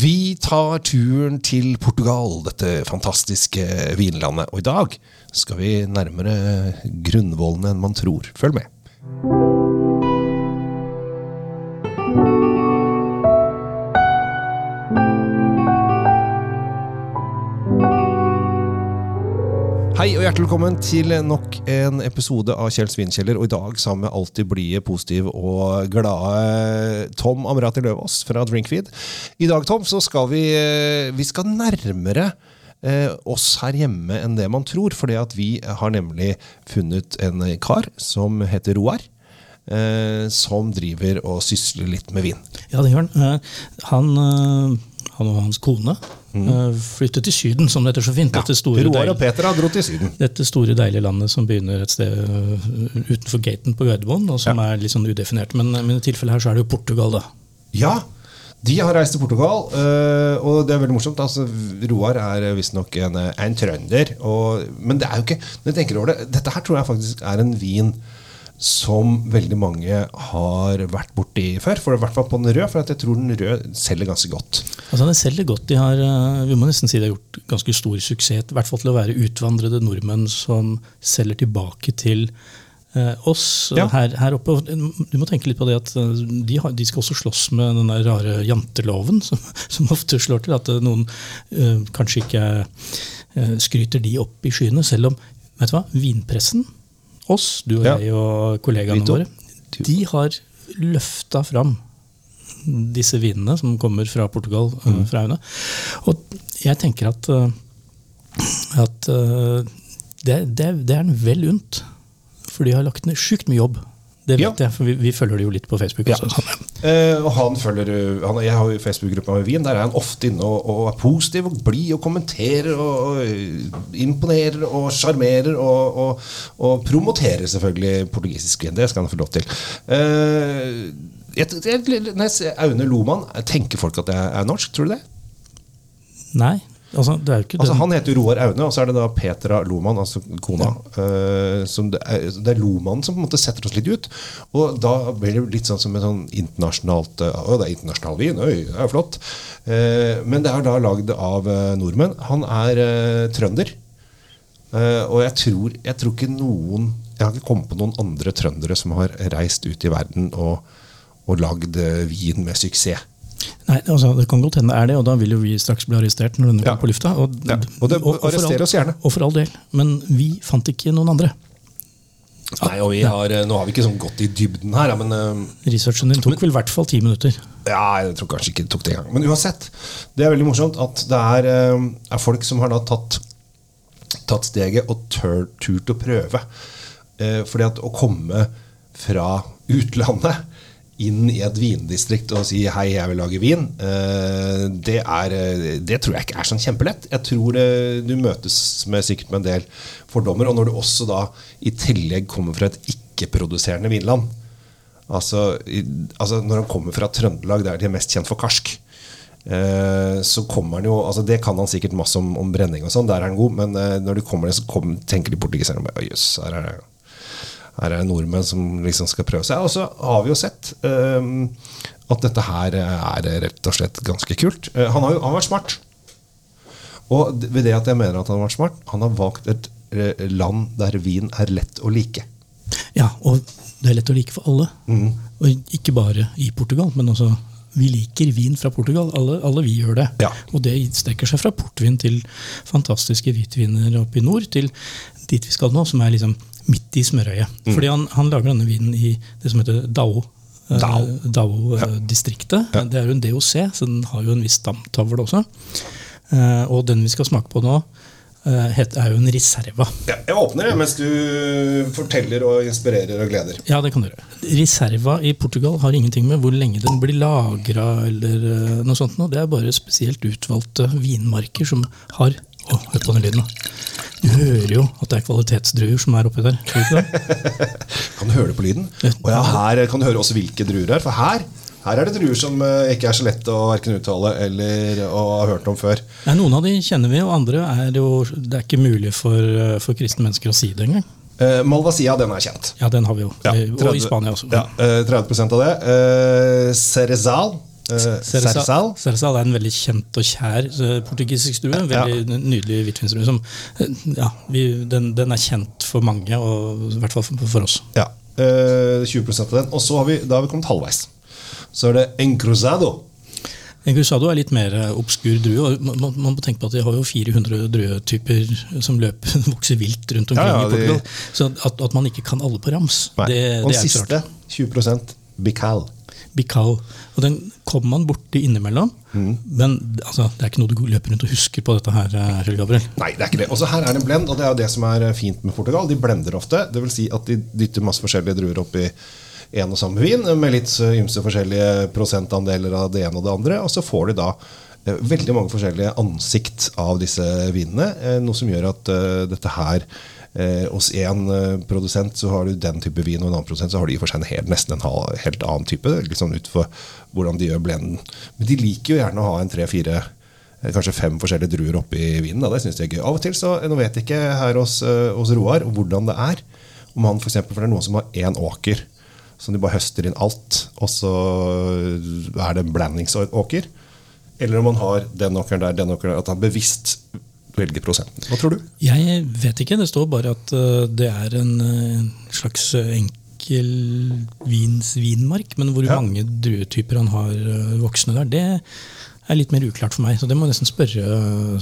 Vi tar turen til Portugal, dette fantastiske vinlandet. Og i dag skal vi nærmere grunnvollene enn man tror. Følg med. Hei og hjertelig velkommen til nok en episode av Kjell Svinkjeller. Og i dag sammen med alltid blide, positiv og glade Tom Amrati Løvaas fra Drinkfeed. I dag Tom, så skal vi, eh, vi skal nærmere eh, oss her hjemme enn det man tror. For vi har nemlig funnet en kar som heter Roar. Eh, som driver og sysler litt med vin. Ja, det gjør han. Han, han og hans kone mm. flyttet til Syden, som det heter så fint. Ja, dette store, Roar og Peter har dratt til Syden. Dette store, deilige landet som begynner et sted utenfor gaten på Gardermoen, og som ja. er litt sånn udefinert. Men, men, i tilfellet her så er det jo Portugal, da. Ja, de har reist til Portugal, og det er veldig morsomt. Altså, Roar er visstnok en, en trønder. Og, men det er jo ikke når jeg tenker over det, dette her tror jeg faktisk er en vin som veldig mange har vært borti før. For i hvert fall på den røde, for jeg tror den røde selger ganske godt. Altså Den selger godt. De har, eh, vi må nesten si de har gjort ganske stor suksess. I hvert fall til å være utvandrede nordmenn som selger tilbake til eh, oss ja. her, her, oppe. Du må tenke litt på det at eh, de, har, de skal også slåss med den der rare janteloven, som, som ofte slår til at eh, noen øh, kanskje ikke øh, skryter de opp i skyene. Selv om vet du hva, vinpressen oss, du og ja. jeg og kollegaene våre, de har løfta fram disse vinene som kommer fra Portugal. Eh, mm. fra Aune. Og jeg tenker at, eh, at eh, det, det, det er en vel unt. For de har lagt ned sjukt mye jobb det vet ja. jeg, for vi, vi, følger det jo litt på Facebook. Ja. Også, eh, og han følger, han, Jeg har jo Facebook-gruppa med Wien. Der er han ofte inne og, og er positiv og blid og kommenterer og, og imponerer og sjarmerer. Og, og, og, promoterer selvfølgelig portugisisk vin. Det skal han få lov til. Eh, jeg, jeg, jeg Aune Loman, tenker folk at det er norsk? Tror du det? Nei. Altså, altså, han heter jo Roar Aune, og så er det da Petra Loman, altså kona. Ja. Uh, det, er, det, er, Loman som på en måte setter oss litt ut. Og da blir det litt sånn som en sånn internasjonalt uh, det er internasjonal vin, oi, det er flott. Uh, men det er da lagd av nordmenn. Han er trønder. og jeg tror, jeg tror ikke noen Jeg har ikke kommet på noen andre trøndere som har reist ut i verden og, og lagd vin med suksess. Nei, altså, Det kan godt hende det er det, og da vil jo vi straks bli arrestert. når denne ja. på lufta. Og, ja. og, det, og, og arrester oss gjerne. Og for all del. Men vi fant ikke noen andre. Nei, og har, Nå har vi ikke sånn gått i dybden her, men uh, Researchen din tok men, vel i hvert fall ti minutter. Ja, jeg tror kanskje ikke det tok det engang. Men uansett, det er veldig morsomt at det er, uh, er folk som har da tatt, tatt steget og tør, turt å prøve. Uh, fordi at å komme fra utlandet inn i et vindistrikt og si 'hei, jeg vil lage vin', eh, det, er, eh, det tror jeg ikke er sånn kjempelett. Jeg tror det, du møtes med, sikkert med en del fordommer. Og når du også da i tillegg kommer fra et ikke-produserende vinland altså, altså, Når han kommer fra Trøndelag, der de er mest kjent for karsk, eh, så kommer han jo altså Det kan han sikkert masse om, om brenning og sånn, der er han god, men når du kommer ned, så kommer, tenker de portugiserne jøss, her er det her er det nordmenn som liksom skal prøve seg. Og så har vi jo sett um, at dette her er rett og slett ganske kult. Uh, han har jo han har vært smart. Og ved det at jeg mener at han har vært smart, han har valgt et uh, land der vin er lett å like. Ja, og det er lett å like for alle. Mm. Og ikke bare i Portugal, men også vi liker vin fra Portugal. Alle, alle vi gjør det. Ja. Og det strekker seg fra portvin til fantastiske hvitviner oppe i nord, til dit vi skal nå, som er liksom midt i smørøyet. Mm. Fordi han, han, lager denne vinen i det som heter Dao. Dao-distriktet. Eh, ja. ja. Det er jo en DOC, så den har jo en viss stamtavle også. Uh, og den vi skal smake på nå, er jo en reserva. Ja, jeg åpner det mens du forteller og inspirerer og gleder. Ja, det kan du gjøre. Reserva i Portugal har ingenting med hvor lenge den blir lagra eller noe sånt. Det er bare spesielt utvalgte vinmarker som har Å, hør på den lyden. Du hører jo at det er kvalitetsdruer som er oppi der. kan du høre det på lyden? Og ja, her kan du høre også hvilke druer det er. For her, her er det druer som uh, ikke er så lett å verken uttale eller å ha hørt om før. Ja, noen av de kjenner vi, og andre er jo Det er ikke mulig for, uh, for kristne mennesker å si det engang. Uh, Malvasia den er kjent. Ja, den har vi jo. Ja, 30, og i Spania også. Ja, 30% av det. Cerezal Sersal. Sersal er en veldig kjent og kjær portugisisk stue. En veldig ja. nydelig hvitvinsdrue. som ja, vi, den, den, er kjent for mange, og i hvert fall for, for oss. Ja, 20% av den. Og så har vi, da har vi kommet halvveis. Så er det encruzado. Engrusado er litt mer obskur drue. Man, man, man, må tenke på at De har jo 400 druetyper som løper, vokser vilt rundt omkring ja, ja, i Portugal. Så at, at, man ikke kan alle på rams, Nei. det, og det er siste, 20% Bical. Bical. Og Den kommer man borti innimellom. Mm. Men altså, det er ikke noe du løper rundt og husker på dette her. Eh, Gabriel. Nei, det er ikke det. Også her er det en blend, og det er jo det som er fint med Portugal. De blender ofte. Det vil si at de dytter masse forskjellige druer oppi en og samme vin med litt ymse forskjellige prosentandeler av det ene og det andre. Og så får de da eh, veldig mange forskjellige ansikt av disse vinene. Eh, noe som gjør at dette her uh, Hos én uh, produsent så har du den type vin, og en annen produsent så har de for seg en helt, nesten en helt annen type. Liksom ut for hvordan de gjør blenden. Men de liker jo gjerne å ha en tre-fire kanskje fem forskjellige druer oppi vinen. Da. Det synes de er gøy. Av og til så, Nå vet jeg ikke her hos, hos Roar hvordan det er. Om han for, eksempel, for det er noen som har én åker som de bare høster inn alt, og så er det en blandingsåker. Eller om han har den åkeren der, den åkeren der, at han bevisst velger prosenten. Hva tror du? Jeg vet ikke. Det står bare at uh, det er en uh, slags enkel vins vinmark, men hvor ja. mange druetyper han har voksne der, det er litt mer uklart for meg. Så det må jeg nesten spørre,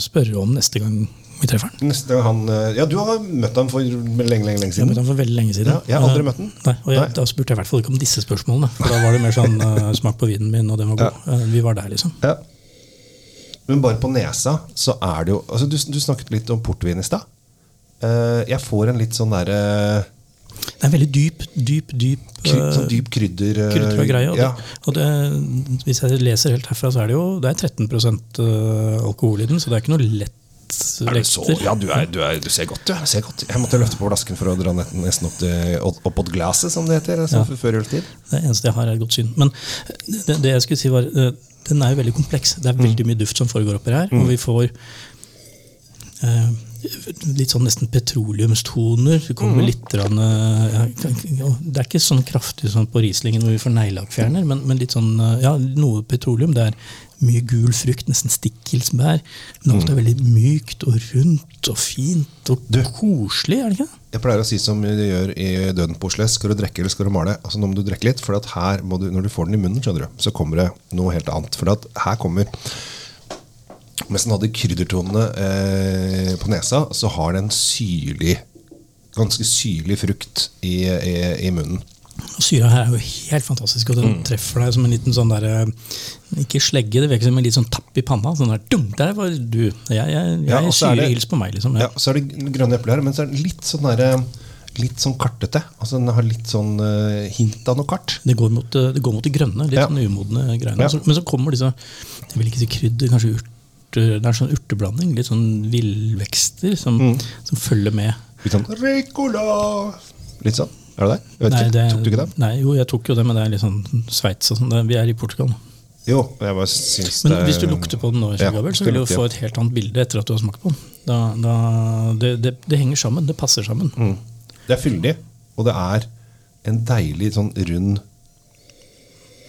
spørre om neste gang vi treffer han. Neste gang han eh, Ja, du har møtt ham for lenge, lenge, lenge siden. Jeg har møtt ham for veldig lenge siden. Ja, jeg har aldri møtt ham. Nei, og jeg, Da spurte jeg i hvert fall ikke om disse spørsmålene. For Da var det mer sånn smak på vinen min, og den var god. Ja. Vi var der, liksom. Ja. Men bare på nesa så er det jo altså Du, du snakket litt om portvin i stad. Uh, jeg får en litt sånn derre det er en veldig dyp, dyp, dyp Kry, sånn dyp krydder krydder Og, ja. og det, hvis jeg leser helt herfra, så er det jo det er 13% alkohol i den, så det er ikke noe lett lekter. Ja, du, er, du, er, du, ser godt, du. Ser godt. jeg måtte løfte på flasken for å dra nesten opp, til, opp glasset, som det heter. Som ja. Før. Det eneste jeg har, er et godt syn. Men det, det, jeg skulle si var, eh, den er jo veldig kompleks. Det er veldig mm. mye duft som foregår oppi her. Mm. Og vi får eh, litt sånn nesten petroleumstoner. Det kommer mm. litt rann, ja, Det er ikke sånn kraftig sånn på Rieslingen hvor vi får neglelakkfjerner, men, men, litt sånn, eh, ja, noe petroleum. Det er mye gul frukt, nesten stikkelsbær. Men alt er mm. veldig mykt og rundt og fint og du, koselig. er det ikke? Jeg pleier å si som de gjør i Døden på Oslo. Skal du drikke eller skal du male? Altså Nå må du drikke litt, for her du, når du får den i munnen, skjønner du, så kommer det noe helt annet. For her kommer Mens den hadde kryddertonene eh, på nesa, så har den syrlig ganske syrlig frukt i, i, i munnen. Syra her er jo helt fantastisk, og den mm. treffer deg som en liten sånn der, Ikke slegge, det virker som en litt sånn tapp i panna. Sånn der, dum, der var du! Jeg, jeg, jeg ja, syre hils på meg, liksom. Ja. ja. Så er det grønne epler her, men så er det litt sånn derre litt sånn kartete. Altså Den har litt sånn uh, hint av noe kart. Det går mot det, går mot det grønne, litt ja. sånn umodne greiene. Ja. men så kommer disse jeg vil ikke si krydder, kanskje urter, det er sånn urteblanding. Litt sånn villvekster som, mm. som følger med. Litt sånn Ricola! Litt sånn. Er det det? Nei, det, tok du ikke det? Nei, jo, jeg tok jo det, men det er litt sånn Sveits og sånn. Vi er i Portugal. Jo, jeg bare syns Men hvis du lukter på den nå, ja, Gabriel, så vil du få et helt annet bilde etter at du har smakt på den. Da, da, det, det, det, henger sammen. Det passer sammen. Mm. Det er fyldig, og det er en deilig sånn rund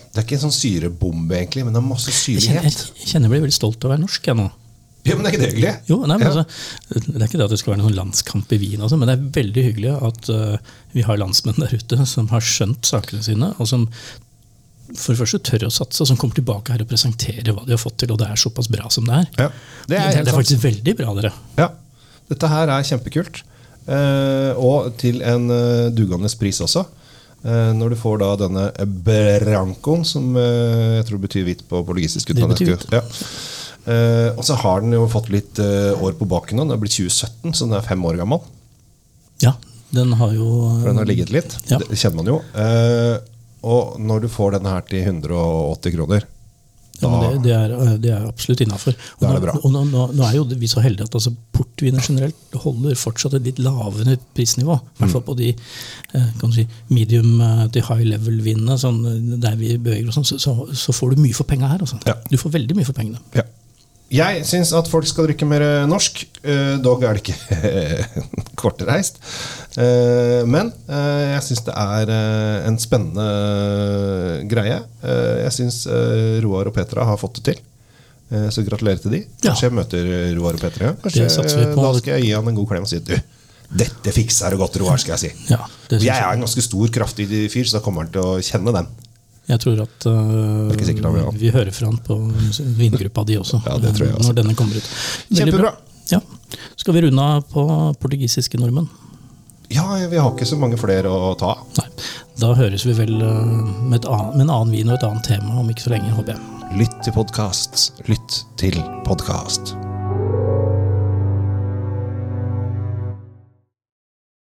Det er ikke en sånn syrebombe, egentlig, men det er masse syrlighet. Jeg kjenner, jeg kjenner jeg blir veldig stolt av å være norsk. jeg nå. Ja, men det er ikke det hyggelig? Jo, nei, men ja. altså, Det er ikke det at det skal være noen landskamp i Wien, altså, men det er veldig hyggelig at uh, vi har landsmenn der ute som har skjønt sakene sine, og som for det første tør å satse, og som kommer tilbake her og presenterer hva de har fått til, og det er såpass bra som det er. Ja, det, er det, det er faktisk veldig bra, dere. Ja, dette her er kjempekult. Uh, og til en uh, dugende pris også. Uh, når du får da denne brancoen, som jeg tror betyr hvitt på portugisisk. Ja. Uh, og så har den jo fått litt år på baken nå. Den er blitt 2017, så den er fem år gammel. Ja, den har jo For den har ligget litt. Ja. Det kjenner man jo. Og når du får denne her til 180 kroner ja, det, det, er, det, er, absolutt innafor. Nå, nå, nå, nå, er jo vi så heldige at altså, portviner generelt holder fortsatt et litt lavere prisnivå. I hvert fall mm. på de si, medium til high level-vinene, sånn, der vi beveger oss, sånn, så, så, så, får du mye for penga her. Altså. Ja. Du får veldig mye for pengene. Ja. Jeg syns at folk skal drikke mer norsk. Uh, dog er det ikke kortreist. Uh, men jeg syns det er en spennende greie. jeg syns Roar og Petra har fått det til. så gratulerer til de. Kanskje jeg møter Roar og Petra. Kanskje, da skal jeg gi han en god klem og si du, dette fikser du godt, Roar. skal Jeg si ja, Jeg er en ganske stor, kraftig fyr, så da kommer han til å kjenne den. Jeg tror at uh, sikkert, vi hører fra han på vingruppa di også, ja, det tror jeg også. når denne kommer ut. Kjempebra. Ja. Skal vi runde av på portugisiske nordmenn? Ja, vi har ikke så mange flere å ta av. Nei. Da høres vi vel uh, med, annet, med, en annen vin og et annet tema om ikke så lenge, håper jeg. Lytt til podkast. Lytt til podkast.